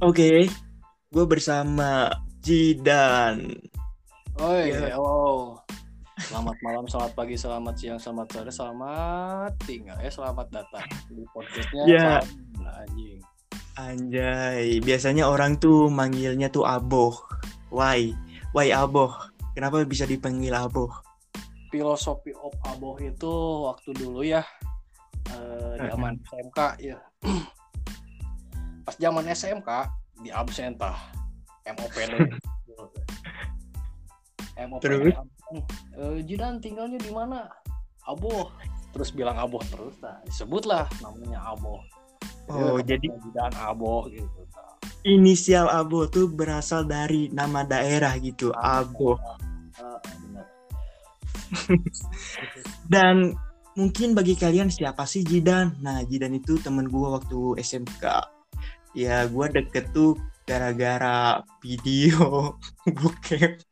Oke, gue bersama Jidan. Oi, Ya. halo. Selamat malam, selamat pagi, selamat siang, selamat sore, selamat tinggal. Eh, selamat datang di podcastnya. Ya. Salam Anjing. Anjay, biasanya orang tuh manggilnya tuh Aboh. Why? Why Aboh? Kenapa bisa dipanggil Aboh? Filosofi of Aboh itu waktu dulu ya, eh, zaman SMK ya. Pas zaman SMK di absen tah, MOPD. MOPD. Terus? Eh, Jidan tinggalnya di mana? Aboh. Terus bilang Aboh terus, nah disebutlah namanya Aboh. Oh, Ya, jadi Jidan Aboh gitu. inisial Aboh tuh berasal dari nama daerah gitu, Aboh. Ah, benar. Dan mungkin bagi kalian siapa sih Jidan? Nah, Jidan itu temen gue waktu SMK. Ya, gue deket tuh gara-gara video bokep.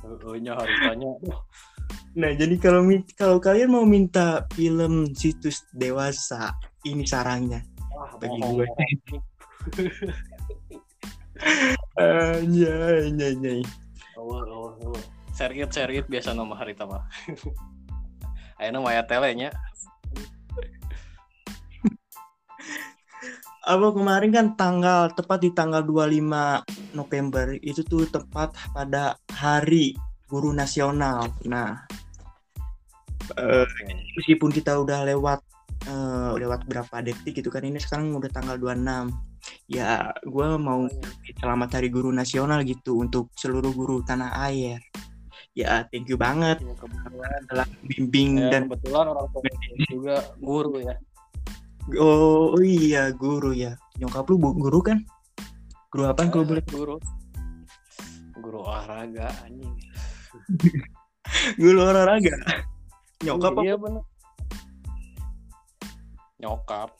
Haritanya. Duh, Nah, jadi kalau kalau kalian mau minta film situs dewasa, ini sarangnya. wah, Bagi gue. Anjay, anjay, anjay. Awal, awal, awal. Share it, share it biasa nama harita mah. Ayo nama ya telenya. Apa kemarin kan tanggal tepat di tanggal 25 November itu tuh tepat pada hari guru nasional. Nah, eh, meskipun kita udah lewat eh, lewat berapa detik gitu kan ini sekarang udah tanggal 26 ya gue mau selamat hari guru nasional gitu untuk seluruh guru tanah air. Ya thank you banget Ya, kebetulan, telah bimbing ya, dan kebetulan orang tua juga guru ya. Oh, oh iya guru ya nyokap lu guru kan guru apa kalau Eh, boleh guru. Guru olahraga anjing. guru olahraga nyokap apa Iya bener. Nyokap.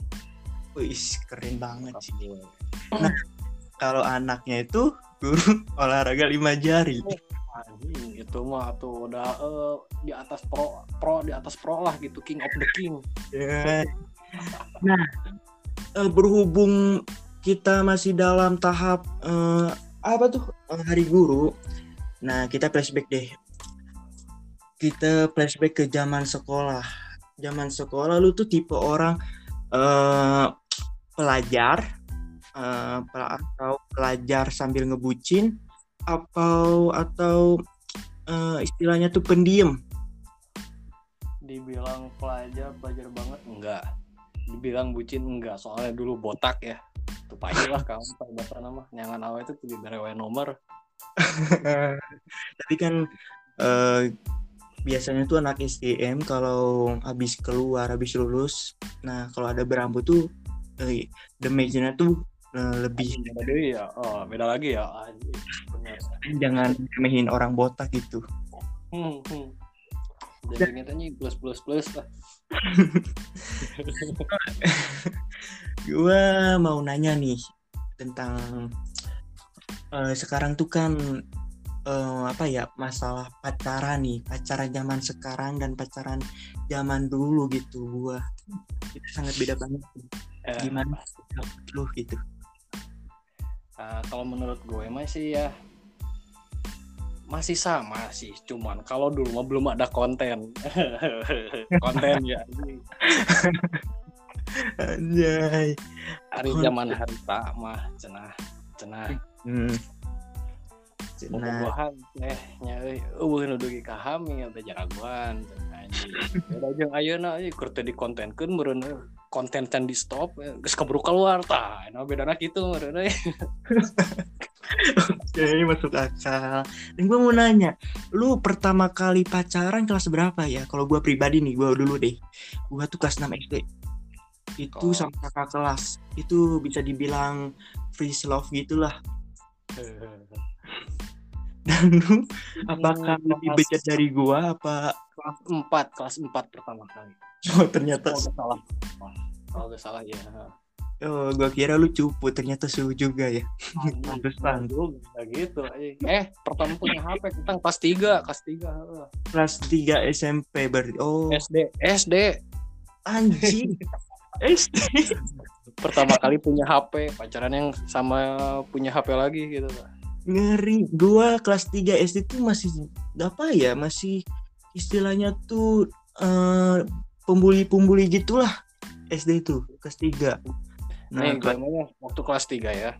Wih, keren banget Nyokap sih gue. kalau anaknya itu guru olahraga lima jari Anjing itu mah tuh udah eh, di atas pro pro di atas pro lah gitu king of the king. Ya. Nah, eh, berhubung kita masih dalam tahap eh, apa tuh eh, hari guru, nah kita flashback deh. Kita flashback ke zaman sekolah. Zaman sekolah lu tuh tipe orang eh, pelajar pel- atau pelajar sambil ngebucin atau atau eh, istilahnya tuh pendiam. Dibilang pelajar pelajar banget enggak. Dibilang bucin enggak soalnya dulu botak ya. Pagi lah kamu bahasa nama nyangan awal itu di berewe nomor. tapi kan eh, biasanya tuh anak STM kalau habis keluar habis lulus nah kalau ada berambut tuh eh, damage-nya tuh eh, lebih Beda ya. Oh, beda lagi ya. Jangan remehin orang botak gitu Hmm, hmm. Jadi ingetannya plus plus plus lah. Gue mau nanya nih tentang eh, sekarang tuh kan eh, apa ya masalah pacaran nih pacaran zaman sekarang dan pacaran zaman dulu gitu. Gue itu sangat beda banget Eh, gimana pendapat lu gitu? Nah, kalau menurut gue masih ya masih sama sih, cuman kalau dulu mah belum ada konten. konten ya. Anjay. Hari zaman harita mah cenah cenah Hmm. Nah, bobogohan teh nya euy eueuh nu dugi ka hami teh jaraguan cenah anjing. Jeung ayeuna euy keur teu dikontenkeun meureun euy. konten can di stop geus keburu keluar tah. Nah bedana kitu meureun Oke, masuk akal. Dan gue mau nanya, lu pertama kali pacaran kelas berapa ya? Kalau gue pribadi nih, gue dulu deh. Gue tuh kelas 6 SD. Itu Oh. sama kakak kelas. Itu bisa dibilang free love gitulah. Dan lu, apakah Hmm, lebih bejat dari gue apa? kelas 4, kelas 4 pertama kali. Oh, ternyata, Kalau nggak salah. Kalau nggak salah ya. Oh, gue kira lu cupu. Ternyata suhu juga ya. Pantesan. dulu nggak gitu. Eh, pertama punya HP tentang kelas 3, kelas 3. heeh. Kelas 3 SMP berarti. Oh, SD, SD. anjing. SD pertama kali punya HP pacaran yang sama punya HP lagi gitu ngeri gua kelas 3 SD tuh masih apa ya masih istilahnya tuh eh, pembuli-pembuli gitulah SD itu kelas 3 nah nih kelas- namanya waktu kelas 3 ya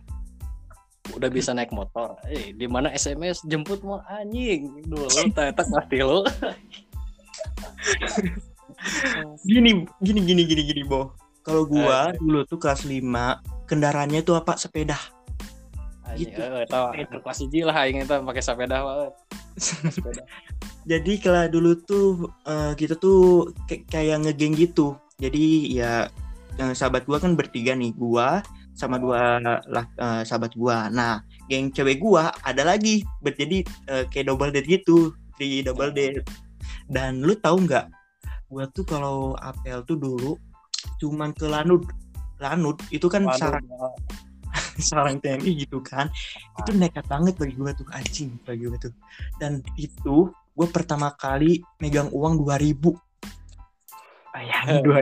udah bisa naik motor. Eh di mana SMS jemput mau anjing. Dulu ternyata kelas lo gini gini gini gini gini bo. Kalau gua dulu tuh kelas 5 kendaraannya tuh apa? Sepeda. Anjing, Gitu. eh, tau, kelas hiji lah aing itu pakai sepeda. Sepeda. jadi kalau dulu tuh eh, kita tuh kayak- kayak ngegeng gitu. Jadi ya eh, sahabat gua kan bertiga nih gua sama dua lah eh, sahabat gua. Nah geng cewek gua ada lagi jadi eh, kayak double date gitu di double date. Dan lu tahu nggak gua tuh kalau apel tuh dulu cuman ke lanut. Lanut itu kan Waduh, sarang sarang TNI gitu kan. Itu nekat banget bagi gue tuh anjing bagi gue tuh. Dan itu gue pertama kali megang uang 2000 bayangin dua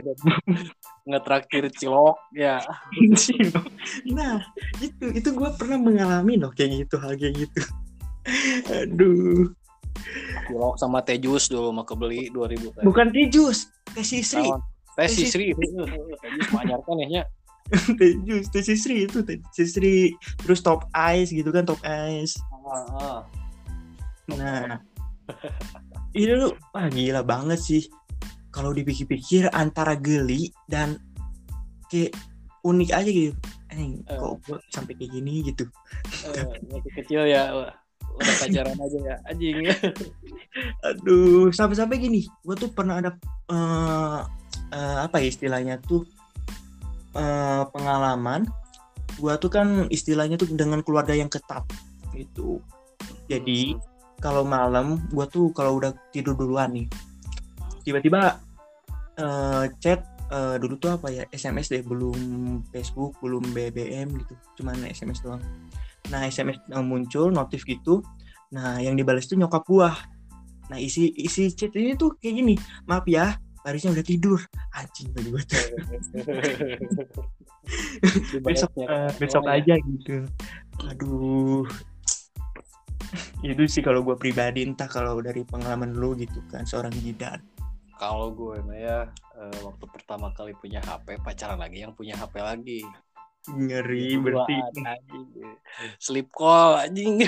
ngetraktir cilok ya. Nah itu itu gue pernah mengalami loh kayak gitu hal kayak gitu. Aduh. Cilok sama teh jus dulu mah kebeli 2000 teh. bukan tijus teh sisri. Teh sisri. teh jus banyak kan ya teh jus teh sisri itu teh sisri. Terus top ice gitu kan top ice. Ah, ah. Nah, itu wah gila banget sih. Kalau dipikir-pikir antara geli dan kayak unik aja gitu. Eh, kok gua sampai kayak gini gitu. Eh, masih kecil ya wah. udah pacaran aja ya anjing Aduh, sampai-sampai gini. Gua tuh pernah ada eh, eh, apa ya istilahnya tuh eh, pengalaman. Gua tuh kan istilahnya tuh dengan keluarga yang ketat gitu. Jadi kalau malam gua tuh kalau udah tidur duluan nih tiba-tiba eh, chat eh, dulu tuh apa ya SMS deh belum Facebook belum BBM gitu cuman SMS doang. Nah SMS yang muncul notif gitu. Nah yang dibalas tuh nyokap gua. Nah isi isi chat ini tuh kayak gini maaf ya Parisnya udah tidur. Anjing bagi tuh. Besok eh, besok aja gitu. Aduh. Itu sih kalau gue pribadi entah kalau dari pengalaman lu gitu kan seorang jidan kalau gue mah ya eh, waktu pertama kali punya HP pacaran lagi yang punya HP lagi. Ngeri Duaan, berarti. anjing. sleep call anjing.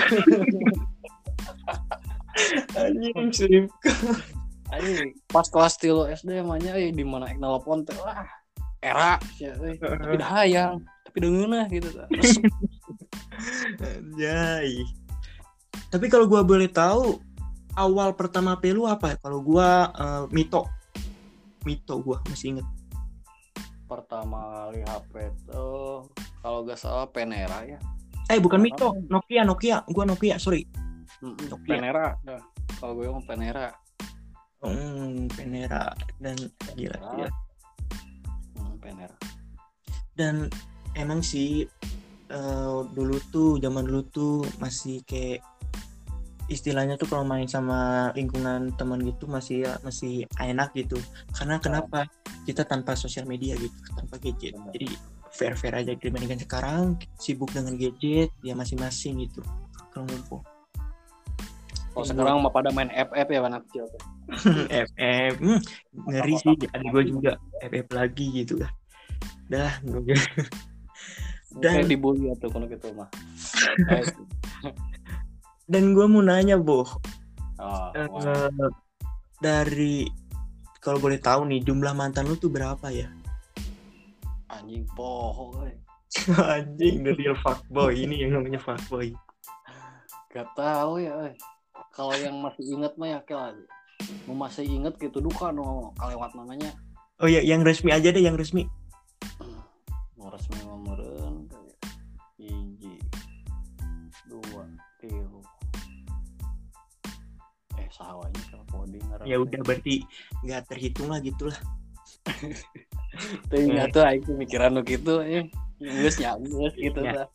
Anjing slim anjing pas kelas tilu SD emangnya eh, di mana nelpon teh wah era ya, eh. tapi dah hayang tapi dengeunah gitu. Anjay. Tapi kalau gue boleh tahu awal pertama HP lu apa? Kalau gue eh, Mito. Mito gue masih inget pertama kali HP tuh kalau gak salah Penera ya. Eh bukan Mito. Nokia Nokia. Gue Nokia sorry. Nokia. Penera ya. kalau gue ngomong Penera hmm, Penera dan gila gila. Hmm, Penera dan emang sih eh, dulu tuh zaman dulu tuh masih kayak istilahnya tuh kalau main sama lingkungan teman gitu masih ya masih enak gitu. Karena kenapa? Kita tanpa sosial media gitu tanpa gadget. Jadi fair fair aja dibandingkan sekarang sibuk dengan gadget ya masing-masing gitu kalau ngumpul kalau sekarang mah pada main FF ya anak kecil tuh. FF hmm, ngeri sih adik gue juga FF lagi gitu lah dah gue Dan- dibully atau kono gitu mah dan gue mau nanya boh oh. Eh, dari kalau boleh tahu nih jumlah mantan lu tuh berapa ya? anjing poho eh. Anjing the real fuckboy ini yang namanya fuckboy. gak tahu ya kalau yang masih inget mah ya kayak mau masih inget gitu duka no kalewat namanya Oh ya yang resmi aja deh yang resmi. mau resmi memeren sawahnya kalau coding Ya udah berarti nggak terhitung lah gitulah. tapi nggak tuh tuh mikiran lu gitu ya geus nya geus gitu Ya. dah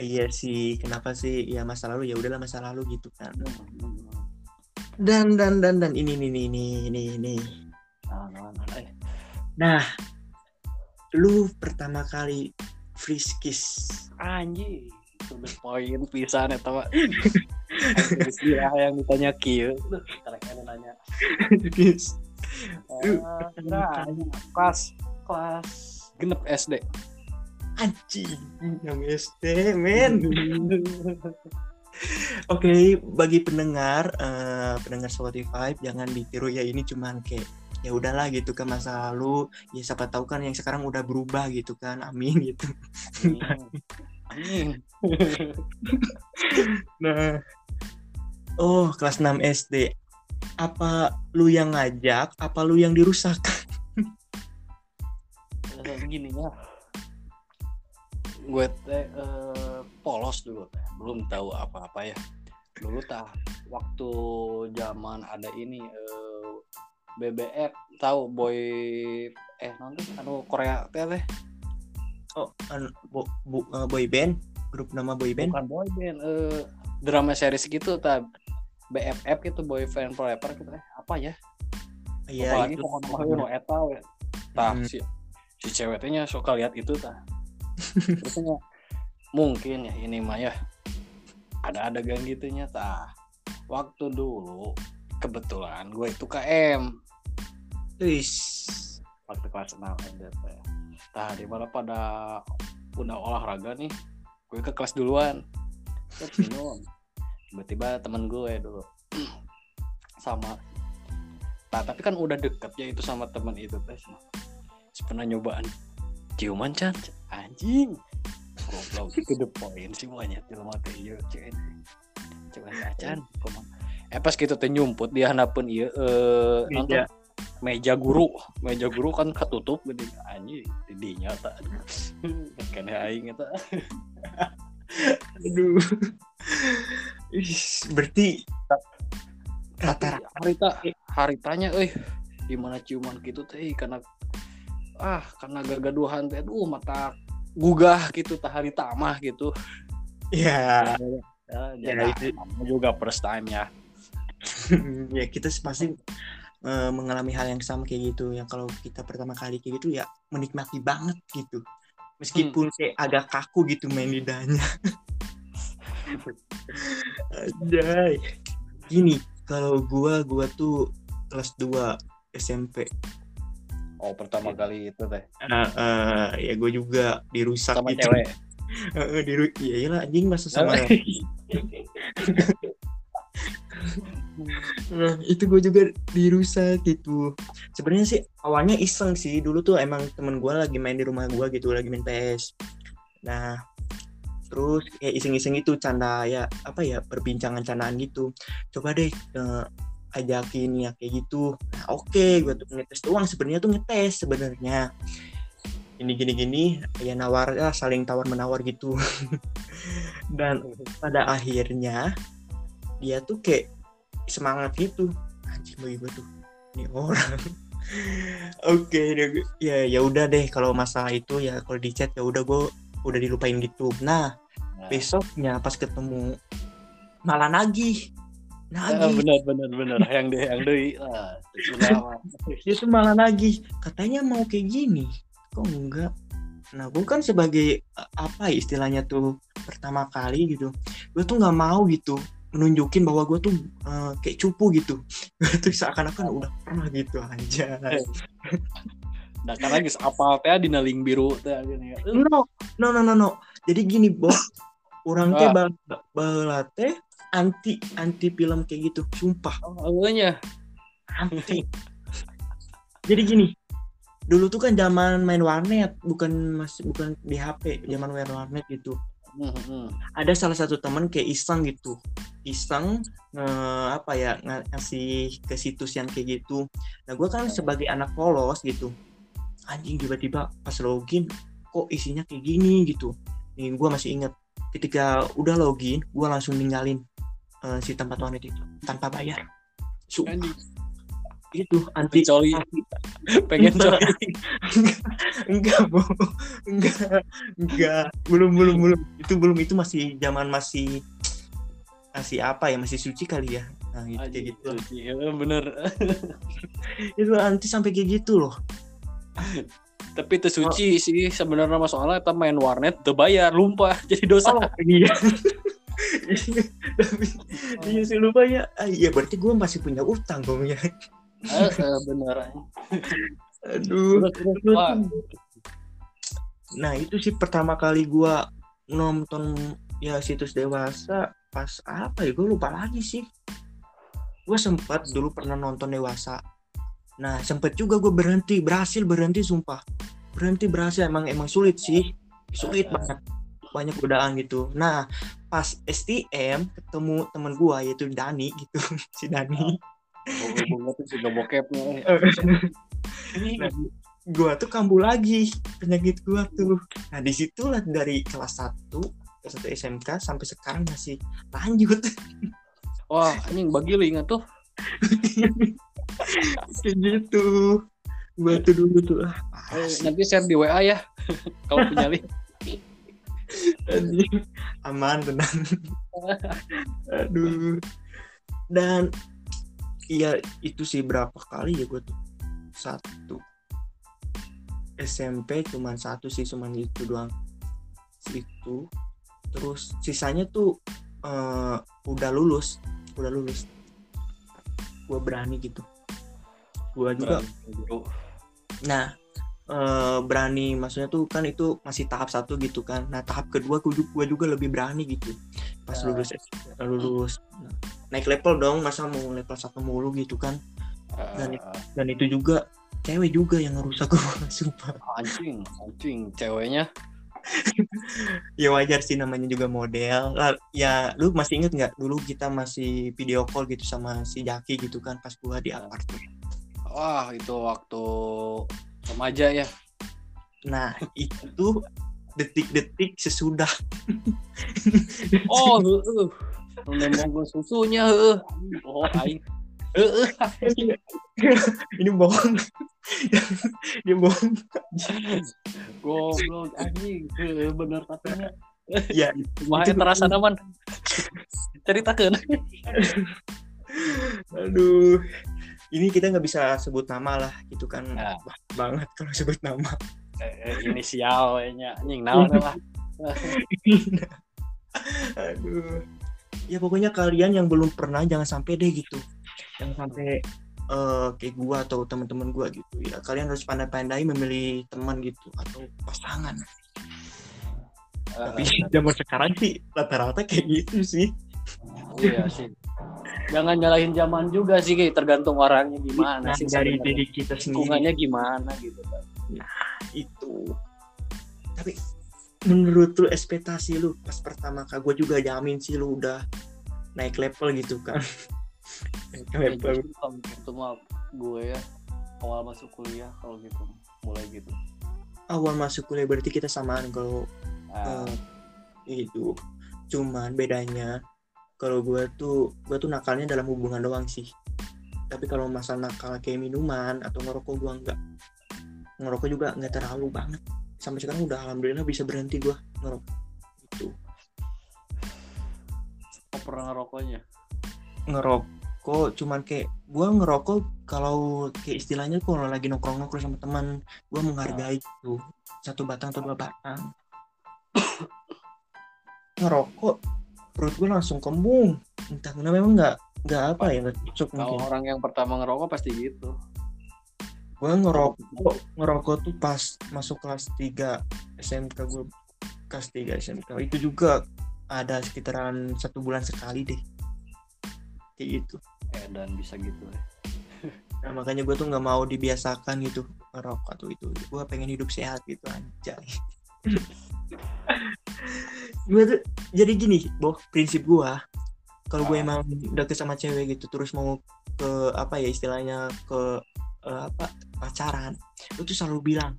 Iya sih, kenapa sih ya masa lalu ya udahlah masa lalu gitu kan. Hmm. Dan dan dan dan ini ini ini ini ini. ini. Nah, nah, nah, eh. Nah, lu pertama kali friskis anjing sudah poin pisan eta istilah yang ditanya kieu karek nanya nah, kelas kelas genep SD anjing yang SD men. Oke, bagi pendengar eh, pendengar Spotify jangan ditiru ya ini cuman kayak ya udahlah gitu kan masa lalu. Ya siapa tahu kan yang sekarang udah berubah gitu kan. Amin gitu. Anjing. nah oh kelas 6 SD apa lu yang ngajak? Apa lu yang dirusak Eh, gini ya. Gue teh eh, polos dulu teh. Belum tahu apa-apa ya. Dulu tah waktu zaman ada ini eh, BBF tahu boy eh nanti anu Korea teh teh? Oh an, bo, bu- eh, boy band grup nama boy band bukan boy band eh, drama series gitu tah BFF gitu boyfriend forever gitu teh apa ya iya Apalagi itu pokoknya mah nu eta we. Tah Hmm. si si cewek teh nya suka lihat itu tah. Terusnya mungkin ya ini mah ya ada adegan gitunya tah. Waktu dulu kebetulan gue itu KM Wis. waktu kelas 6 SD teh. Tah di mana pada udah olahraga nih, gue ke kelas duluan. Terus minum. Tiba-tiba temen gue dulu sama Nah, tapi kan udah deket ya itu sama temen itu teh. Si pernah nyobaan ciuman can anjing. Goblok itu the point sih banyak di rumah teh ieu cen. Coba acan kumaha. Eh pas teh nyumput dia hanapeun ieu eh Meja. meja guru, meja guru kan ketutup gede anjing di dinya tak. Kene aing eta. Aduh. Wis, berarti rata-rata harita haritanya euy di mana ciuman gitu teh karena ah karena gagaduhan teh aduh mata gugah gitu tah harita mah gitu. Ya ya, Ya, jadi itu- juga first time ya. Ya kita pasti eh, mengalami hal yang sama kayak gitu ya kalau kita pertama kali kayak gitu ya menikmati banget gitu. Meskipun kayak agak kaku gitu main lidahnya Anjay. gini kalau gua gua tuh kelas 2 SMP oh pertama kali itu teh Nah, eh, ya gue juga dirusak sama gitu. cewek Heeh, diru iya iyalah anjing masa sama Nah, itu gue juga dirusak gitu. Sebenarnya sih awalnya iseng sih. Dulu tuh emang temen gue lagi main di rumah gue gitu, lagi main PS. Nah, terus kayak iseng-iseng itu canda ya apa ya perbincangan candaan gitu. Coba deh eh, ajakin ya kayak gitu. Nah, oke, gue tuh ngetes doang. Sebenarnya tuh ngetes sebenarnya. Ini gini gini ya nawar ya saling tawar menawar gitu. Dan pada akhirnya dia tuh kayak semangat gitu anjing bagi gue tuh ini orang oke deh, ya ya udah deh kalau masalah itu ya kalau di chat ya udah gue udah dilupain gitu Nah, besoknya pas ketemu malah nagih. Ah, nagih benar benar benar. Yang deh yang deui ah dia tuh malah nagih. Katanya mau kayak gini. Kok enggak? Nah gue kan sebagai eh, apa ya istilahnya tuh pertama kali gitu gue tuh nggak mau gitu menunjukin bahwa gue tuh eh, kayak cupu gitu. Gue tuh seakan-akan udah pernah gitu aja Nah, karena geus apal teh dina link biru teh no no no no no. Jadi gini bos orang teh Ah. bal- bala teh anti anti film kayak gitu sumpah. Oh, eueunya. anti. Jadi gini. Dulu tuh kan zaman main warnet bukan masih bukan di HP zaman main warnet gitu. Hmm, ada salah satu teman kayak iseng gitu. Iseng nge- apa ya ng- ngasih ke situs yang kayak gitu. Nah gue kan sebagai anak polos gitu anjing tiba-tiba pas login kok isinya kayak gini gitu. Nih gue masih inget ketika udah login gue langsung ninggalin eh, si tempat warnet itu tanpa bayar. Sumpah, itu anti coli. pengen coli. enggak bu. Enggak. Enggak. Belum belum belum. Itu belum itu masih zaman masih masih apa ya? Masih suci kali ya? Nah gitu kayak gitu. Iya, bener. itu anti sampai kayak gitu loh tapi itu suci sih sebenarnya masalahnya kita main warnet tuh bayar lumpah jadi dosa Oh, iya. Tapi iya sih lupa ya. Ah, iya berarti gue masih punya utang dong ya. Bener Aduh. Wah, Nah itu sih pertama kali gue nonton ya situs dewasa pas apa ya gue lupa lagi sih. Gue sempat dulu pernah nonton dewasa. Nah sempet juga gue berhenti berhasil berhenti sumpah berhenti berhasil emang emang sulit sih sulit banget banyak godaan gitu. Nah pas STM ketemu temen gue yaitu Dani gitu si Dani. juga bokepnya Nah, gua tuh kambuh lagi penyakit gua tuh. Nah, di situlah dari kelas 1 kelas 1 SMK sampai sekarang masih lanjut. wah anjing bagi lu ingat tuh Kayak gitu. Gua tuh dulu tuh. Ah, Eh, nanti share di WA ya. Kalau punya link. Aman tenang. Aduh. Dan iya itu sih berapa kali ya gua tuh? Satu. SMP cuman satu sih cuman itu doang. Itu terus sisanya tuh eh, udah lulus. Udah lulus. Gue berani gitu. Gue juga. Nah eh, berani maksudnya tuh kan itu masih tahap satu gitu kan. Nah tahap kedua gue juga, gua juga lebih berani gitu. Pas Ya. lulus lulus. Nah, naik level dong masa mau level satu mulu gitu kan. Dan- Eh, dan itu juga cewek juga yang ngerusak gue sumpah. Anjing anjing ceweknya. Ya wajar sih namanya juga model. Lah, ya lu masih inget nggak? Dulu kita masih video call gitu sama si Jaki gitu kan pas gua di apartemen wah itu waktu remaja ya. Nah itu detik-detik sesudah. Oh nembong gue susunya oh aing. Ini bohong. Dia bohong. Goblok anjing. Bener katanya. Ya Itu- terasa naman. Ceritakan. aduh ini kita nggak bisa sebut nama lah gitu kan Nah. Banget kalau sebut nama Eh, inisial nya anjing naon lah. Aduh. Ya pokoknya kalian yang belum pernah jangan sampai deh gitu. Jangan sampai eh, kayak gua atau teman-teman gua gitu ya. Kalian harus pandai-pandai memilih teman gitu atau pasangan. Tapi zaman sekarang sih rata-rata kayak gitu sih. iya sih. Jangan nyalahin zaman juga sih, kayak tergantung orangnya gimana Nah, sih. dari diri kita sendiri lingkungannya gimana gitu kan. itu. Tapi menurut lu ekspektasi lu pas pertama kali gua juga jamin sih lu udah naik level gitu kan. naik Ya, level. kalau gitu mah gue ya awal masuk kuliah kalau gitu mulai gitu. Awal masuk kuliah berarti kita samaan kalau Nah, Eh, itu cuman bedanya kalau gue tuh gue tuh nakalnya dalam hubungan doang sih. Tapi kalau masalah nakal kayak minuman atau ngerokok gue enggak ngerokok juga nggak terlalu banget. Sampai sekarang udah alhamdulillah bisa berhenti gue ngerokok. Itu kok pernah ngerokoknya? ngerokok cuman kayak gue ngerokok kalau kayak istilahnya kalau lagi nongkrong nongkrong sama teman gue menghargai itu satu batang atau dua batang. Ngerokok perut gue langsung kembung entah kenapa memang nggak nggak apa ya nggak cocok mungkin orang yang pertama ngerokok pasti gitu. gue ngerokok ngerokok tuh pas masuk kelas 3 SMK gue kelas 3 SMK itu juga ada sekitaran satu bulan sekali deh kayak gitu Eh, dan bisa gitu ya. Nah, makanya gue tuh nggak mau dibiasakan gitu ngerokok tuh itu. Gue pengen hidup sehat gitu anjay. gue tuh jadi gini, boh prinsip gue kalau gue Ah. emang deket sama cewek gitu terus mau ke apa ya istilahnya ke eh, apa pacaran, gue tuh selalu bilang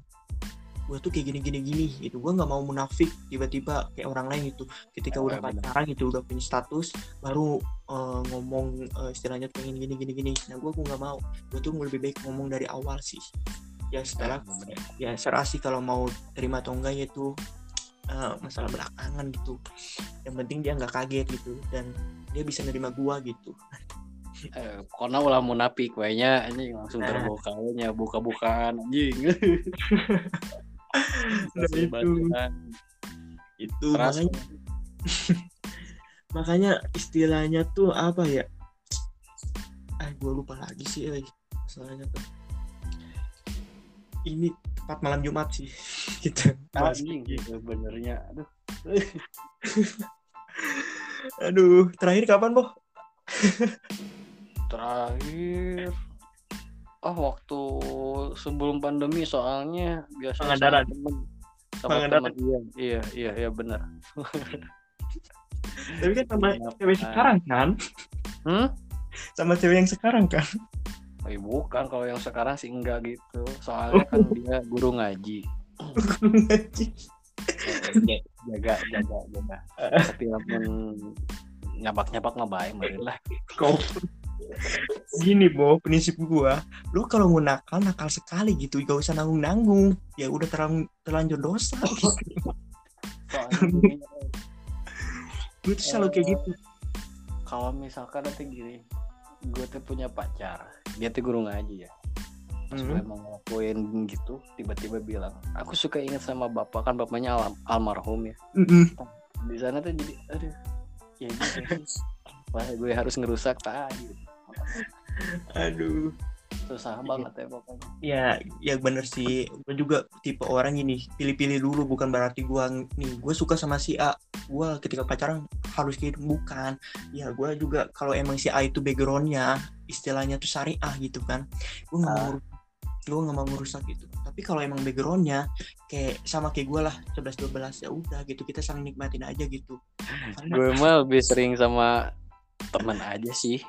gue tuh kayak gini gini gini gitu. Gue nggak mau munafik tiba-tiba kayak orang lain gitu. Ketika Ya, udah pacaran gitu udah punya status baru eh, ngomong eh, istilahnya pengen gini gini gini. Nah gue gue nggak mau. Gue tuh lebih baik ngomong dari awal sih. Ya setelah ya serah sih kalau mau terima atau enggak ya itu eh, masalah belakangan gitu. Yang penting dia nggak kaget gitu dan dia bisa nerima gua gitu. Eh, pokoknya ulah munafik kayaknya anjing langsung Nah. terbukanya buka-bukaan anjing. Nah, itu. itu makanya makanya istilahnya tuh apa ya? Ah gue lupa lagi sih eh. masalahnya tuh. Ini tepat malam Jumat sih. Gitu. Anjing gitu benernya aduh. Aduh terakhir kapan boh? Terakhir. Oh waktu sebelum pandemi soalnya biasa Pangandaran. sama temen. Sama Pangandaran. temen iya. Iya iya benar. Tapi kan sama Kenapa? cewek sekarang kan? Hmm? Sama cewek yang sekarang kan Eh, bukan kalau yang sekarang sih enggak gitu. Soalnya kan dia guru ngaji. Eh, jaga jaga jaga tapi lamun nyabak nyabak nggak baik mungkin lah kau gini bo prinsip gua. Lu kalau mau nakal nakal sekali gitu. Gak usah nanggung nanggung ya udah terang, terlanjur dosa. Gini, gue tuh selalu kayak gitu. kalau misalkan nanti gini gue tuh punya pacar. Dia tuh guru ngaji ya. Pas gue Hmm. emang ngelakuin gitu tiba-tiba bilang aku suka ingat sama bapak kan bapaknya alam, almarhum ya. Mm-mm. di sana tuh jadi aduh ya gitu wah gue harus ngerusak tadi aduh susah banget ya pokoknya. Ya ya bener sih. Gue juga tipe orang ini pilih-pilih dulu bukan berarti gua nih gue suka sama si A. Gua ketika pacaran harus gitu. Bukan. Ya gua juga kalau emang si A itu backgroundnya istilahnya tuh syariah gitu kan gue nggak mau Ah. ngurus- gue nggak mau ngerusak gitu tapi kalau emang backgroundnya kayak sama kayak gue lah 11 12 ya udah gitu kita saling nikmatin aja gitu. Karena- gue mah lebih sering sama teman aja sih.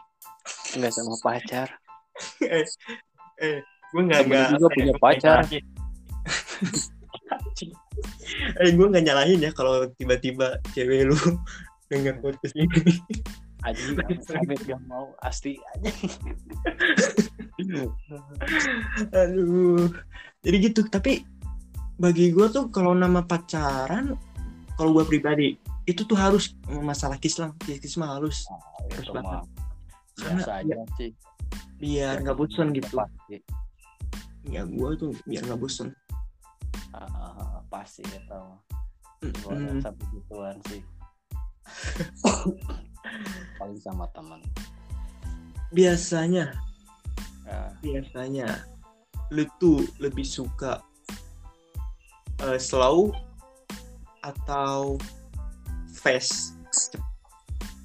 Nggak sama pacar eh eh gue nggak nggak juga apa punya ya, pacar. eh gue nggak nyalahin ya kalau tiba-tiba cewek lu dengar podcast ini. Aja amit gak mau asli aja aduh. Jadi gitu tapi bagi gue tuh kalau nama pacaran kalau gue pribadi itu tuh harus masalah kislang kis mah harus. Itu banget. mah Karena biasa aja sih biar nggak bosan gitu. Pasti. Ya gue tuh biar nggak bosan Ah, ah, pasti gitu. Mm, sampai gituan sih. Paling sama teman biasanya. Ya, biasanya. Lu tuh lebih suka eh, slow atau fast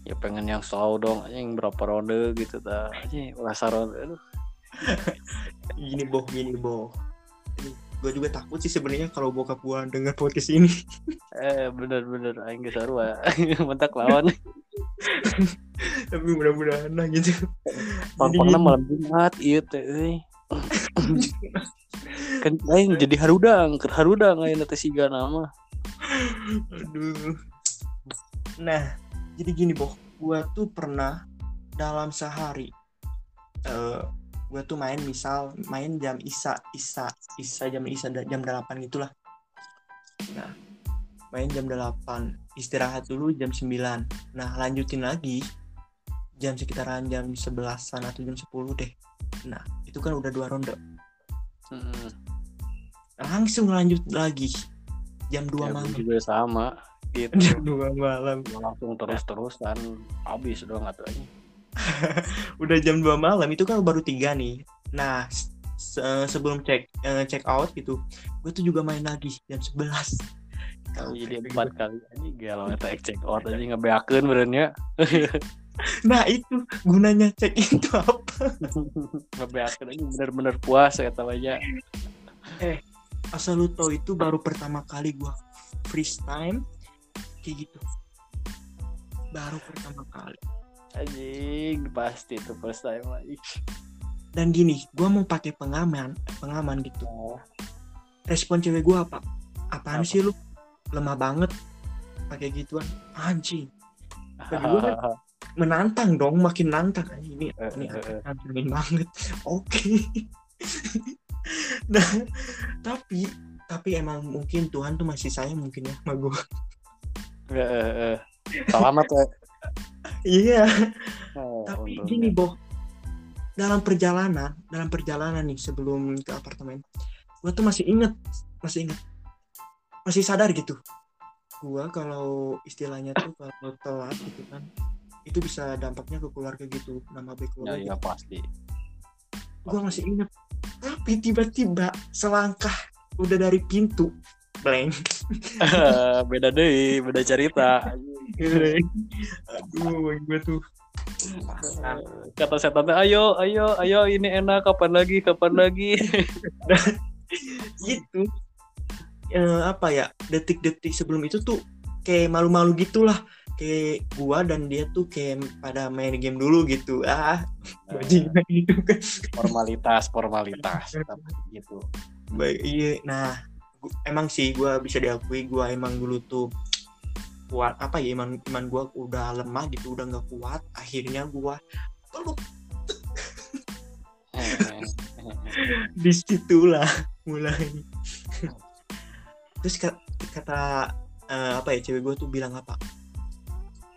ya pengen yang slow dong yang berapa ronde gitu dah. Aja rasa ronde aduh. Gini boh gini boh gue juga takut sih sebenarnya kalau bokap gue denger podcast ini. Eh bener-bener aing geus sarua mentak lawan. Tapi mudah-mudahan lah gitu. Pangpangna malam Jumat ieu teh euy kan aing jadi harudang keur harudang ayeuna teh siga nama aduh. Nah jadi gini boh gue tuh pernah dalam sehari eh gue tuh main misal main jam isa isa isa jam isa jam 8 gitulah. Nah main jam 8 istirahat dulu jam 9 nah lanjutin lagi jam sekitaran jam 11an atau jam 10 deh. Nah itu kan udah dua ronde. Hmm, langsung lanjut lagi jam 2 ya, malam. juga sama gitu. Jam 2 malam. Langsung terus-terusan. Habis dong atau ini udah jam 2 malam itu kan baru tiga nih. Nah se- sebelum check eh, check out gitu gue tuh juga main lagi jam 11 kalau jadi empat kali aja galau eta check out aja ngebeakeun berenya nah itu gunanya check itu apa? Ngebeakeun aja bener-bener puas eta aja. Asal lu tau itu baru pertama kali gue freestyle kayak gitu. Baru pertama kali. Anjing pasti itu first time lagi. Dan gini gue mau pakai pengaman pengaman gitu. Oh, respon cewek gue apa? Apaan Apa? sih lu? Lemah banget. Pakai gituan. Anjing. Bagi kan menantang dong makin nantang. Anjing, ini Eh, ini eh, eh. nantangin banget. Oke. Nah tapi tapi emang mungkin Tuhan tuh masih sayang mungkin ya sama gue Selamat ya. Iya. Oh, tapi untungnya. gini boh dalam perjalanan dalam perjalanan nih sebelum ke apartemen gue tuh masih inget masih inget. Masih sadar gitu. Gue kalau istilahnya tuh kalau telat gitu kan itu bisa dampaknya ke keluarga gitu nama baik ya keluarga. ya pasti. Gue masih inget. Tapi tiba-tiba selangkah udah dari pintu blank. Beda deh beda cerita. Aduh gue tuh. Kata setannya ayo ayo ayo ini enak kapan lagi kapan lagi? Gitu. Eh, apa ya detik-detik sebelum itu tuh kayak malu-malu gitulah. Kayak gua dan dia tuh kayak pada main game dulu gitu. Ah bajingan itu kan. formalitas formalitas tapi gitu. Baik, iya. Nah emang sih gua bisa diakui gua emang dulu tuh kuat apa ya iman iman gua udah lemah gitu udah nggak kuat akhirnya gua peluk di situlah mulai. Terus ka- kata eh, apa ya cewek gue tuh bilang apa?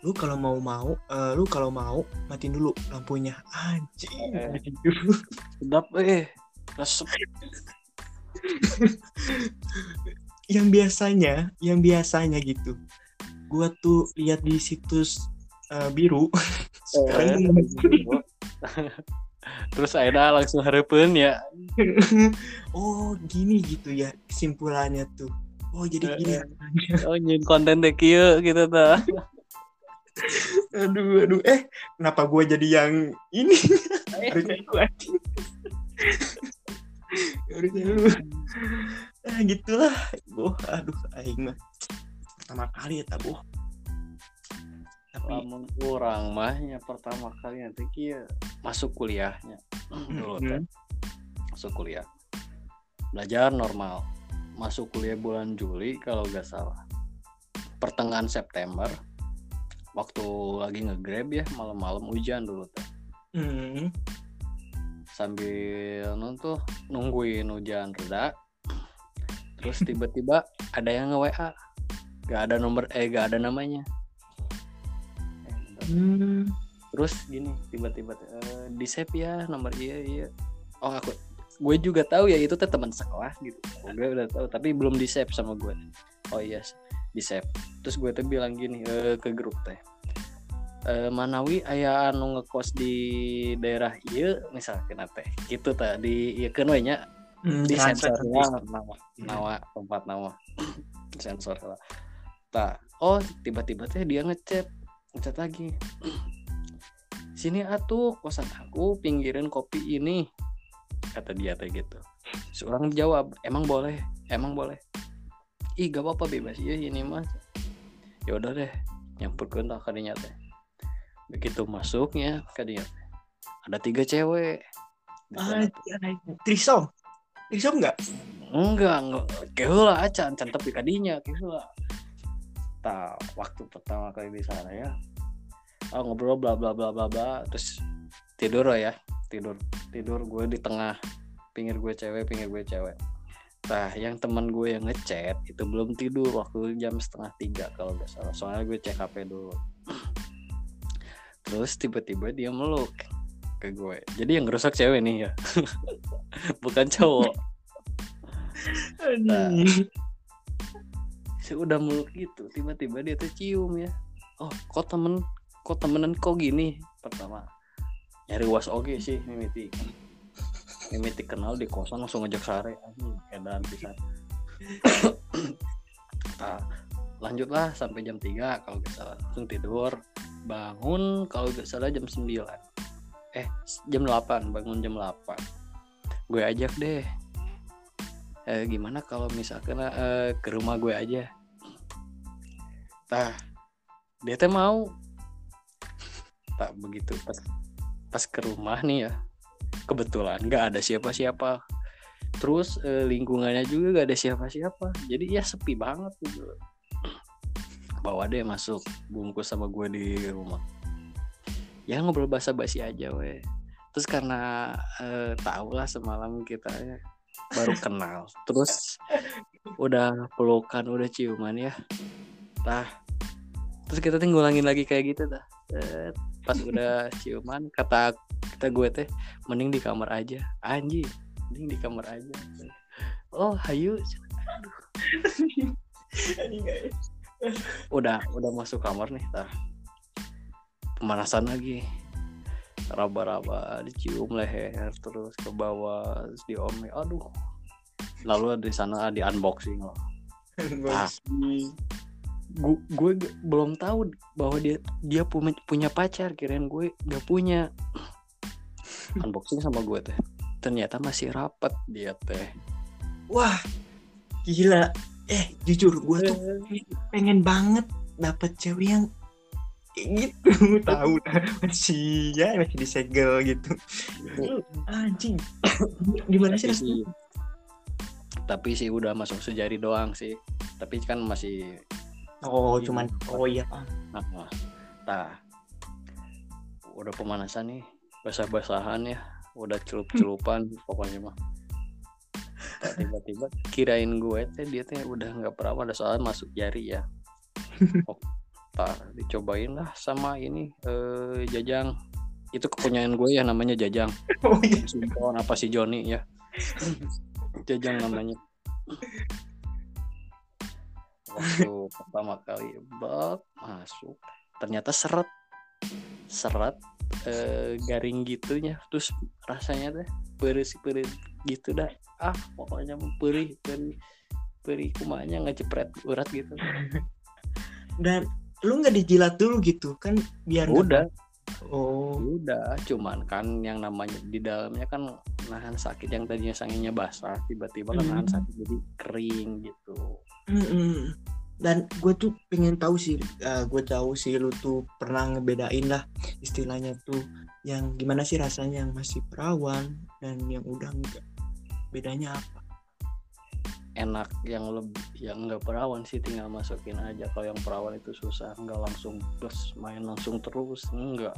Lu kalau mau mau eh, lu kalau mau matiin dulu lampunya. Anjing Eh. sedap eh resep yang biasanya yang biasanya gitu. Gua tuh lihat di situs eh, biru. Sekarang terus Aida langsung harapan ya. Oh gini gitu ya kesimpulannya tuh. Oh jadi gini. oh nyin konten deh kieu gitu ta. Aduh aduh. Eh kenapa gua jadi yang ini? Harusnya anjing harusnya lu ah gitulah boh aduh aing mah. Pertama kali ya tabuh tapi lamun orang mahnya pertama kali nanti kieu masuk kuliahnya. Dulu teh. Mm, masuk kuliah. Belajar normal. Masuk kuliah bulan Juli kalau nggak salah. Pertengahan September. Waktu lagi nge-grab ya malam-malam hujan dulu teh. Mm, sambil nonton nungguin hujan reda. Terus tiba-tiba ada yang nge WA gak ada nomor eh gak ada namanya. Eh, bentar. mm. terus gini tiba-tiba eh, di save ya nomor iya iya. Oh aku gue juga tahu ya itu teh teman sekelas gitu. Gue udah tahu tapi belum di save sama gue. Oh iya di save. Terus gue tuh bilang gini eh, ke grup teh eh, Manawi ayah anu ngekos di daerah iya misalkan teh. Gitu teh di iya kan we nya. Mm, di sensor nama nama tempat nama sensor lah. Tak oh tiba-tiba teh dia ngechat ngechat lagi. Sini atuh kosan aku pinggirin kopi ini kata dia teh gitu. Seorang jawab emang boleh emang boleh. Ih gak apa-apa bebas ya ini mas ya udah deh nyampurkan lah kadinya teh begitu masuknya kadinya ada tiga cewek. Anjay, trisom trisom nggak? Enggak enggak. Keheula acan can tapi kadinya keheula tak waktu pertama kali di sana ya. Ah, ngobrol bla bla bla bla bla. Terus tidur lah ya. Tidur tidur gue di tengah. Pinggir gue cewek pinggir gue cewek. Nah yang teman gue yang ngechat itu belum tidur waktu jam setengah tiga kalau nggak salah. Soalnya gue cek hp dulu terus tiba-tiba dia meluk ke gue. Jadi yang ngerusak cewek nih ya. Bukan cowok. Saya udah meluk gitu tiba-tiba dia tuh cium ya. Oh kok temen kok temenan kok gini? Pertama nyari was oke sih mimiti. Mimiti kenal di kosan langsung ngajak sare. Anjing edan pisan. Nah, lanjutlah sampai jam 3 kalau salah. Langsung tidur bangun kalau gak salah jam 9 eh jam 8 bangun jam 8 gue ajak deh eh, gimana kalau misalkan eh, ke rumah gue aja Tah, dia teh mau. Tak begitu pas pas ke rumah nih ya. Kebetulan nggak ada siapa-siapa. Terus eh, lingkungannya juga gak ada siapa-siapa. Jadi ya sepi banget gitu. Bawa deh masuk bungkus sama gue di rumah. Ya ngobrol basa-basi aja weh. Terus karena eh, tau lah semalam kita ya baru kenal. Terus udah pelukan, udah ciuman ya. Tah, terus kita tinggalangin lagi kayak gitu dah Set, pas udah ciuman kata kita gue teh mending di kamar aja anjing mending di kamar aja oh hayu udah udah masuk kamar nih tar pemanasan lagi. Raba-raba dicium leher terus ke bawah terus diome aduh. Lalu di sana di unboxing loh. Ah. gue belum tahu bahwa dia dia punya punya pacar. Kirain gue gak punya. Unboxing sama gue teh. Ternyata masih rapat dia teh. Wah, gila. Eh, jujur gue tuh pengen banget dapet cewek yang gitu. Tahu masih ya masih disegel gitu. Anjing. Gimana sih tapi rasanya? sih tapi sih udah masuk sejari doang sih. Tapi kan masih oh cuman oh iya nah, nah, nah. udah pemanasan nih basah-basahan ya. Udah celup-celupan pokoknya mah tiba-tiba kirain gue teh dia teh udah nggak perawan ada soal masuk jari ya. Oh, tak dicobain lah sama ini eh, jajang. Itu kepunyaan gue ya namanya jajang. Oh iya. John apa si Joni ya? Jajang namanya. Waktu pertama kali bak masuk. Ternyata seret. Seret eh, garing gitunya. Terus rasanya teh perih gitu dah ah pokoknya mah perih perih perih kumanya ngecepret urat gitu. Dan lu nggak dijilat dulu gitu kan biar udah. Oh. Udah cuman kan yang namanya di dalamnya kan nahan sakit yang tadinya sanginya basah tiba-tiba kan nahan Hmm. sakit jadi kering gitu. Mm-mm. dan gue tuh pengen tahu sih gue tahu sih lu tuh pernah ngebedain lah istilahnya tuh yang gimana sih rasanya yang masih perawan dan yang udah enggak bedanya apa? Enak yang lebih yang nggak perawan sih tinggal masukin aja. Kalau yang perawan itu susah nggak langsung plus main langsung terus enggak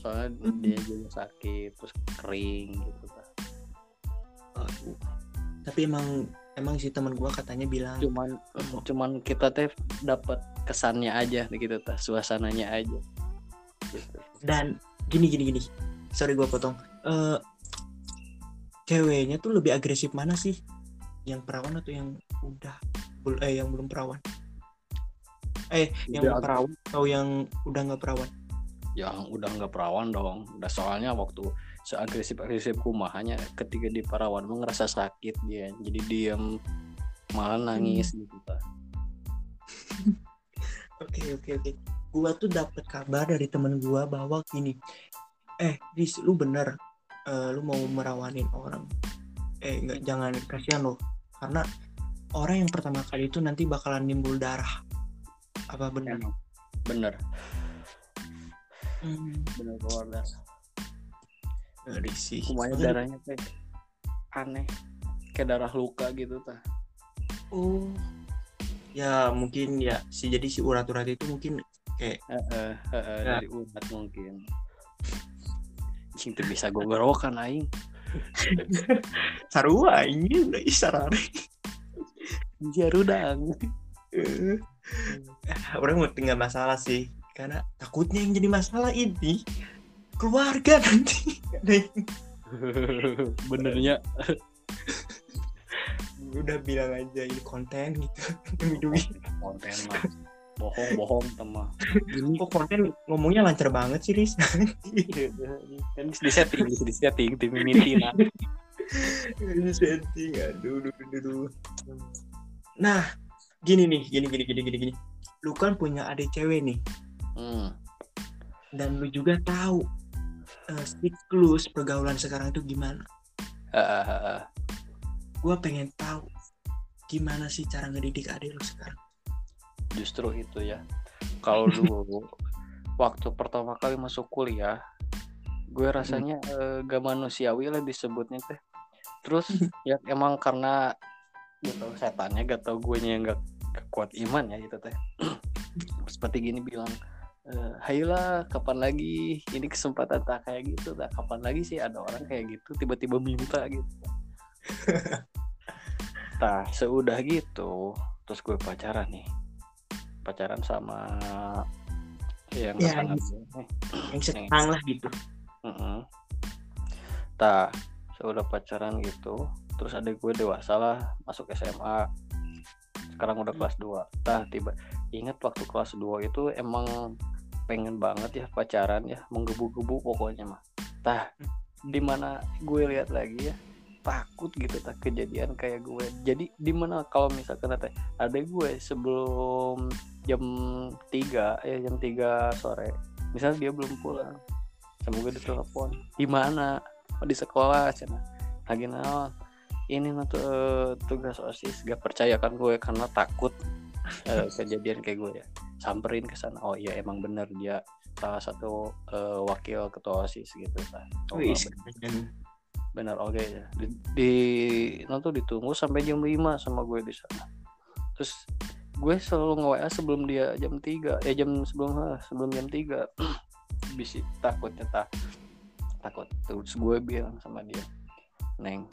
soalnya Hmm. dia juga sakit terus kering gitu kan Aduh. tapi emang emang sih teman gue katanya bilang cuman cuman kita teh dapat kesannya aja gitu tah suasananya aja. Gitu. dan gini gini gini. Sorry gue potong. Eh ceweknya tuh lebih agresif mana sih? Yang perawan atau yang udah eh yang belum perawan? Eh yang Lebih perawan atau yang udah nggak perawan? Yang udah nggak perawan dong. Udah soalnya waktu seagresif agresif kumahanya ketika di perawan ngerasa sakit dia. Jadi diam malah nangis gitu tah Oke oke oke. Gua tuh dapat kabar dari temen gua bahwa gini, eh dis lu bener, eh, lu mau merawanin orang, eh nggak jangan kasihan lo, karena orang yang pertama kali itu nanti bakalan nimbul darah. Apa? Emang. bener. Hmm, bener keluar darah. Ngeri sih. Makanya- darahnya teh aneh. Kayak darah luka gitu tah. Oh, ya mungkin ya si jadi si urat-urat itu mungkin eh eh, eh, eh, Ya. dari umat mungkin Cing tuh bisa gue gerokan aing. Sarua ini udah isarare. jarudang Eh, orang mau tinggal masalah sih karena takutnya yang jadi masalah ini keluarga nanti. Benernya. Udah bilang aja ini konten gitu demi duit. Konten mah bohong bohong teman gini kok konten ngomongnya lancar banget sih Riz. Kan di setting di setting tim Ini setting aduh aduh, aduh, nah gini nih gini gini gini gini gini. Lu kan punya adik cewek nih. Hmm. dan lu juga tahu eh, siklus pergaulan sekarang itu gimana. Gue pengen tahu gimana sih cara ngedidik adik lu sekarang justru itu ya. Kalau dulu waktu pertama kali masuk kuliah gue rasanya eh, gak manusiawi lah disebutnya teh. Terus ya emang karena gitu setannya gak tau gue yang gak, gak kuat iman ya gitu teh. Seperti gini bilang eh, Hayolah kapan lagi? Ini kesempatan tak kayak gitu tak kapan lagi sih ada orang kayak gitu tiba-tiba minta gitu. Nah, seudah gitu, terus gue pacaran nih. Pacaran sama yang Ya, nih. yang setang lah gitu. Mm-mm. tah saya udah pacaran gitu terus ada gue dewasa lah masuk SMA sekarang udah kelas 2 tah tiba ingat waktu kelas 2 itu emang pengen banget ya pacaran ya menggebu-gebu pokoknya mah. Tah di mana gue lihat lagi ya takut gitu tak kejadian kayak gue. Jadi di mana kalau misalkan ada ada gue sebelum jam 3 ya jam 3 sore misal dia belum pulang sama gue ditelepon. Di mana? Oh, di sekolah cina. Lagi naon ini eh, tugas osis gak percaya kan gue karena takut uh, kejadian kayak gue ya. Samperin ke sana. Oh iya emang bener dia salah satu uh, wakil ketua osis gitu kan. Oh, bener oke. Okay, ya di, di nanti ditunggu sampai jam 5 sama gue di sana terus gue selalu nge WA sebelum dia jam 3 ya jam sebelum sebelum jam 3 bisa takutnya tak takut. Terus gue bilang sama dia neng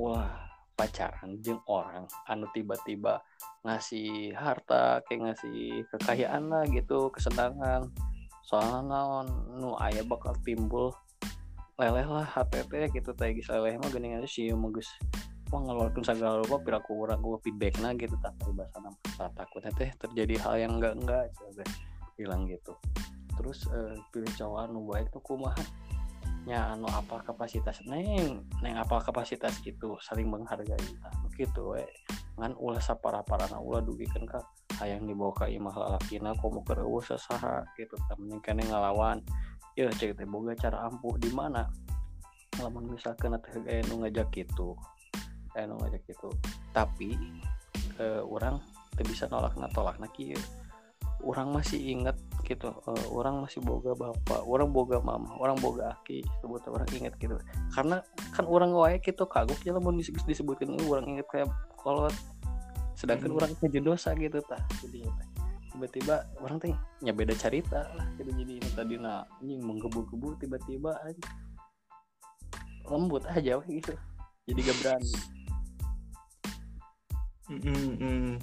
wah pacaran jeng orang anu tiba-tiba ngasih harta kayak ngasih kekayaan lah gitu kesenangan. Soalnya naon nu ayah bakal timbul leleh lah HPP gitu teh geus leleh mah geuning aja sih magus wah ngeluarkan segala rupa pira kurang gue feedback nah gitu tak bahasa nama takutnya teh terjadi hal yang enggak enggak coba bilang gitu. Terus uh, pilih cowok anu baik tuh kumaha? Nya anu apa kapasitas neng neng apa kapasitas itu saling menghargai nah, begitu we. Ngan ulah sapara parana ulah dugikan ka hayang dibawa ka imah kereueuh sasaha gitu. Mending ngalawan ya teh boga cara ampuh di mana? Lamun misalkan teh aya nu ngajak gitu aya nu ngajak gitu. Tapi eh, orang teu bisa nolak na tolak na orang masih ingat gitu orang masih boga bapak orang boga mama orang boga aki sebut orang ingat gitu. Karena kan orang wae gitu kagok ya mau disebutkan orang ingat kayak kolot sedangkan hmm. orang kerja dosa gitu tah jadi tiba-tiba orang teh nya beda cerita lah gitu jadi ini tadi nah ini menggebu-gebu tiba-tiba aja lembut aja wah gitu. Jadi gak berani. Mm.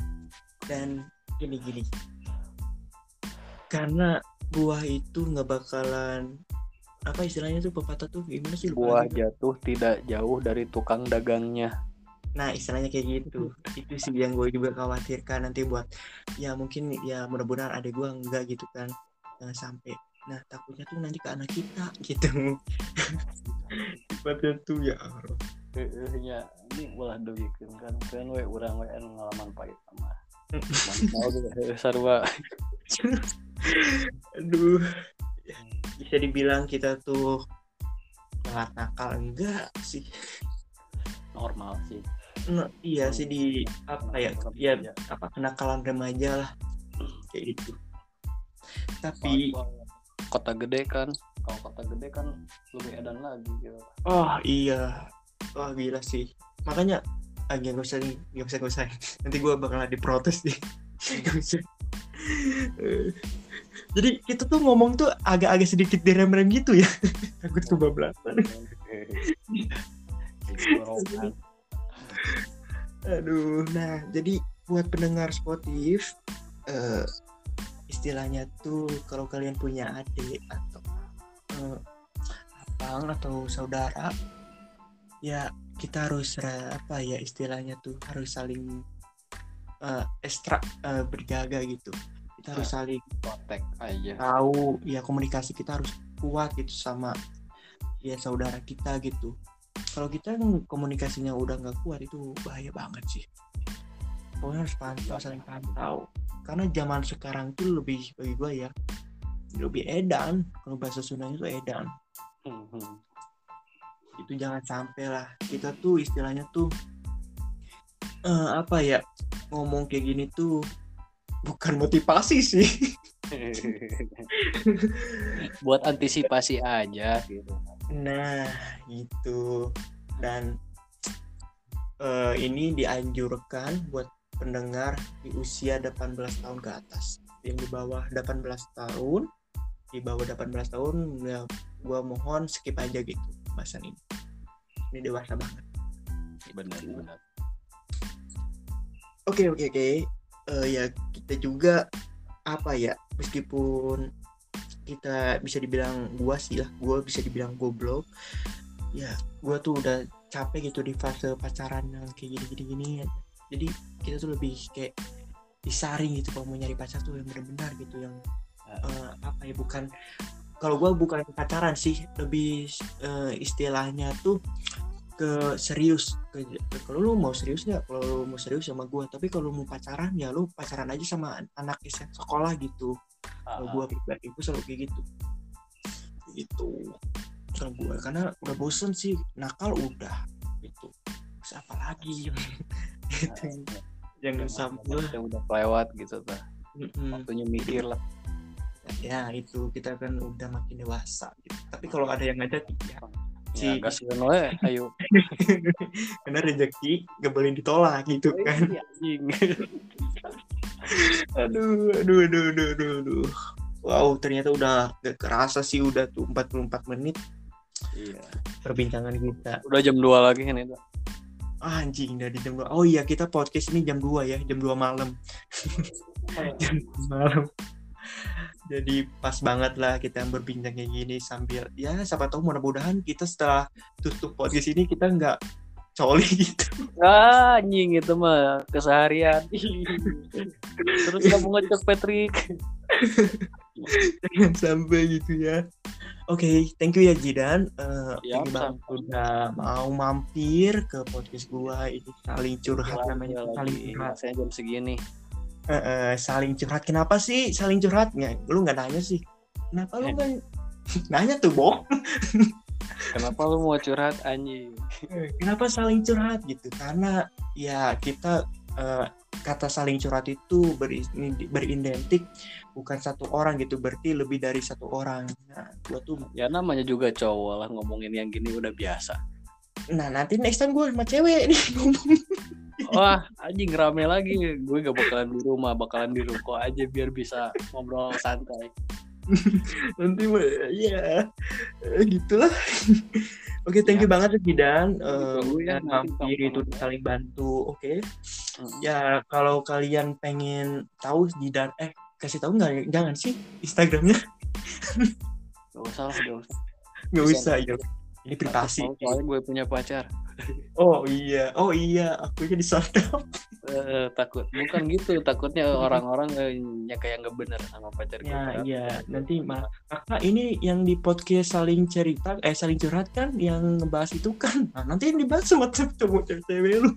Dan gini gini. Karena buah itu nggak bakalan apa istilahnya tuh pepatah tuh gimana sih buah jatuh tidak jauh dari tukang dagangnya nah istilahnya kayak gitu. Itu sih yang gue juga khawatirkan nanti buat ya mungkin ya mudah-mudahan ada gue enggak gitu kan. Jangan sampai. Nah takutnya tuh nanti ke anak kita gitu. Sifatnya tuh ya Allah. Ya. Ini ulah doi kan kan. We orang we ngalaman pahit sama. Sarwa aduh. Bisa dibilang kita tuh nakal enggak sih. Normal sih no, iya sih di apa ya ya apa kenakalan remaja lah kayak gitu. Tapi kota gede kan kalau kota gede kan lebih edan lagi gitu. Oh iya. Wah gila sih. Makanya ah gak usah nih gak usah gak usah. Nanti gue bakalan diprotes nih. Gak usah. Jadi kita tuh ngomong tuh agak-agak sedikit direm-rem gitu ya. Takut kebablasan aduh nah jadi buat pendengar sportif uh, istilahnya tuh kalau kalian punya adik atau uh, abang atau saudara ya kita harus apa ya istilahnya tuh harus saling uh, ekstra uh, berjaga gitu. Kita harus ah, saling kontak. Aja tahu ya komunikasi kita harus kuat gitu sama ya saudara kita gitu kalau kita komunikasinya udah nggak kuat itu bahaya banget sih. Pokoknya harus pantau saling pantau. Karena zaman sekarang tuh lebih bagi gue ya lebih edan. Kalau bahasa Sundanya itu edan. Hmm, hmm. Itu jangan sampai lah. Kita tuh istilahnya tuh uh, apa ya ngomong kayak gini tuh bukan motivasi sih. Buat antisipasi aja. Gitu nah itu dan uh, ini dianjurkan buat pendengar di usia 18 tahun ke atas. Yang di bawah 18 tahun di bawah 18 tahun ya gua mohon skip aja gitu bahasan ini. Ini dewasa banget. Benar benar. Oke oke oke. Uh, ya kita juga apa ya meskipun kita bisa dibilang gua sih lah gua bisa dibilang goblok. Ya gue tuh udah capek gitu di fase pacaran yang kayak gini gini. Gini jadi kita tuh lebih kayak disaring gitu kalau mau nyari pacar tuh yang benar-benar gitu yang uh, apa ya bukan kalau gue bukan pacaran sih lebih uh, istilahnya tuh ke serius. Ke, kalau lu mau serius nggak? Kalau lu mau serius sama gue tapi kalau lu mau pacaran ya lu pacaran aja sama anak sekolah gitu kalau gue pribadi gue selalu kayak gitu. Gitu. Kalau gue karena udah bosen sih nakal udah. Gitu. Terus apa lagi? Gitu. Jangan sampai yang udah lewat gitu tuh waktunya mikir lah. Ya itu kita kan udah makin dewasa gitu. tapi kalau ada yang ngajak ya. Si ya, gas we, ayo. Karena rezeki gak boleh ditolak gitu oh, kan. iya, aduh aduh aduh aduh aduh aduh. Wow ternyata udah gak kerasa sih udah tuh 44 menit. Iya. Perbincangan kita. Udah jam 2 lagi kan itu ah, anjing dari jam 2 oh iya kita podcast ini jam 2 ya jam 2 malam. Jam malam. Jadi pas banget lah kita berbincang kayak gini sambil ya siapa tahu mudah-mudahan kita setelah tutup podcast ini kita nggak coli gitu. Ah, anjing itu mah keseharian. Terus kamu ngajak Patrick. Jangan sampai gitu ya. Oke, okay, thank you ya Jidan. Uh, ya, banget udah mau mampir ke podcast gua. Ini saling curhat namanya saling curhat. Saya jam segini. Uh, uh, saling curhat. Kenapa sih saling curhat? Nggak lu nggak nanya sih. Kenapa lu kan nanya tuh boh kenapa lu mau curhat anjing? Kenapa saling curhat gitu? Karena ya kita uh, kata saling curhat itu beridentik bukan satu orang gitu berarti lebih dari satu orang. Nah gua tuh ya namanya juga cowok lah ngomongin yang gini udah biasa. Nah nanti next time gue sama cewek nih ngomong wah anjing rame lagi. Gue gak bakalan di rumah bakalan di ruko aja biar bisa ngobrol santai nanti ya gitulah oke okay, thank you ya. banget Gidan uh, ya hampir itu saling bantu oke okay. hmm. ya kalau kalian pengen tahu Gidan eh kasih tahu nggak jangan sih Instagramnya Gak usah lah, gak usah. Gak usah, ya. Ini privasi. Soalnya gue punya pacar. Oh iya, oh iya, aku jadi sadap. Uh, takut, bukan gitu. Takutnya orang-orang uh, kayak nggak bener sama pacar ya, Iya, nanti mah kakak ini yang di podcast saling cerita, eh saling curhat kan, yang ngebahas itu kan. Nah, nanti yang dibahas sama cowok cewek lu.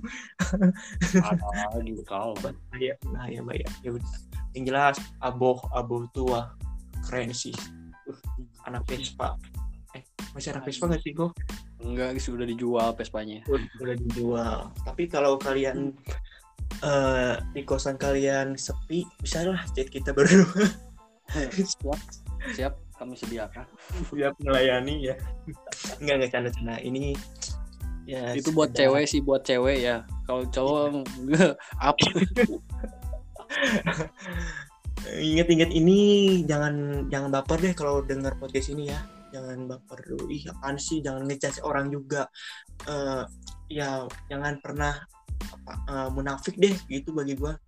ah, gitu kau. Iya, nah ya, mbak ya. Ya udah. Yang jelas, aboh, aboh tua, keren sih. Uh, anak Vespa masih ada Vespa nggak sih kok? Enggak, sudah dijual Vespanya. Sudah dijual. Tapi kalau kalian uh, di kosan kalian sepi, bisa lah chat kita berdua. siap, siap kami sediakan. Siap melayani ya. Enggak enggak canda-canda. Ini ya itu buat cewek sih buat cewek ya. Kalau cowok enggak apa. Ingat-ingat ini jangan jangan baper deh kalau dengar podcast ini ya jangan baper dulu. Ih apaan sih? Jangan ngejudge orang juga. Uh, ya jangan pernah apa, uh, munafik deh gitu bagi gua.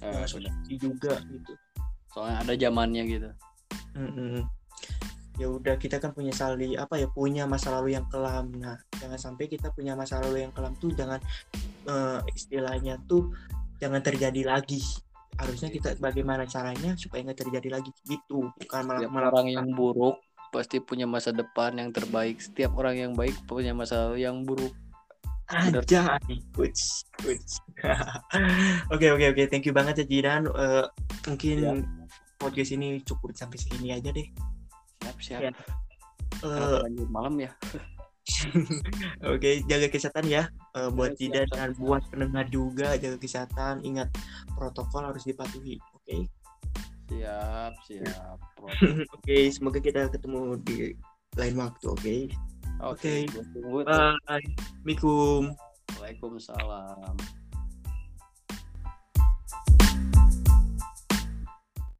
Uh, sudah juga gitu. Soalnya ada zamannya gitu. Mm -mm. ya udah kita kan punya sali apa ya punya masa lalu yang kelam. Nah jangan sampai kita punya masa lalu yang kelam tuh jangan uh, istilahnya tuh jangan terjadi lagi. Harusnya kita bagaimana caranya supaya nggak terjadi lagi gitu. Bukan malah, malah orang yang buruk pasti punya masa depan yang terbaik. Setiap orang yang baik punya masa lalu yang buruk. Aja. Oke oke oke, thank you banget ya Jidan. Uh, mungkin ya. podcast ini cukup sampai sini aja deh. Siap siap. Ya. Uh, malam ya. Oke, okay, jaga kesehatan ya uh, buat Jidan dan buat pendengar juga jaga kesehatan. Ingat protokol harus dipatuhi. Oke. Okay? Siap, siap. Oke, okay, semoga kita ketemu di lain waktu, oke? Okay? Oke. Okay. okay. Bye. Assalamualaikum. Waalaikumsalam.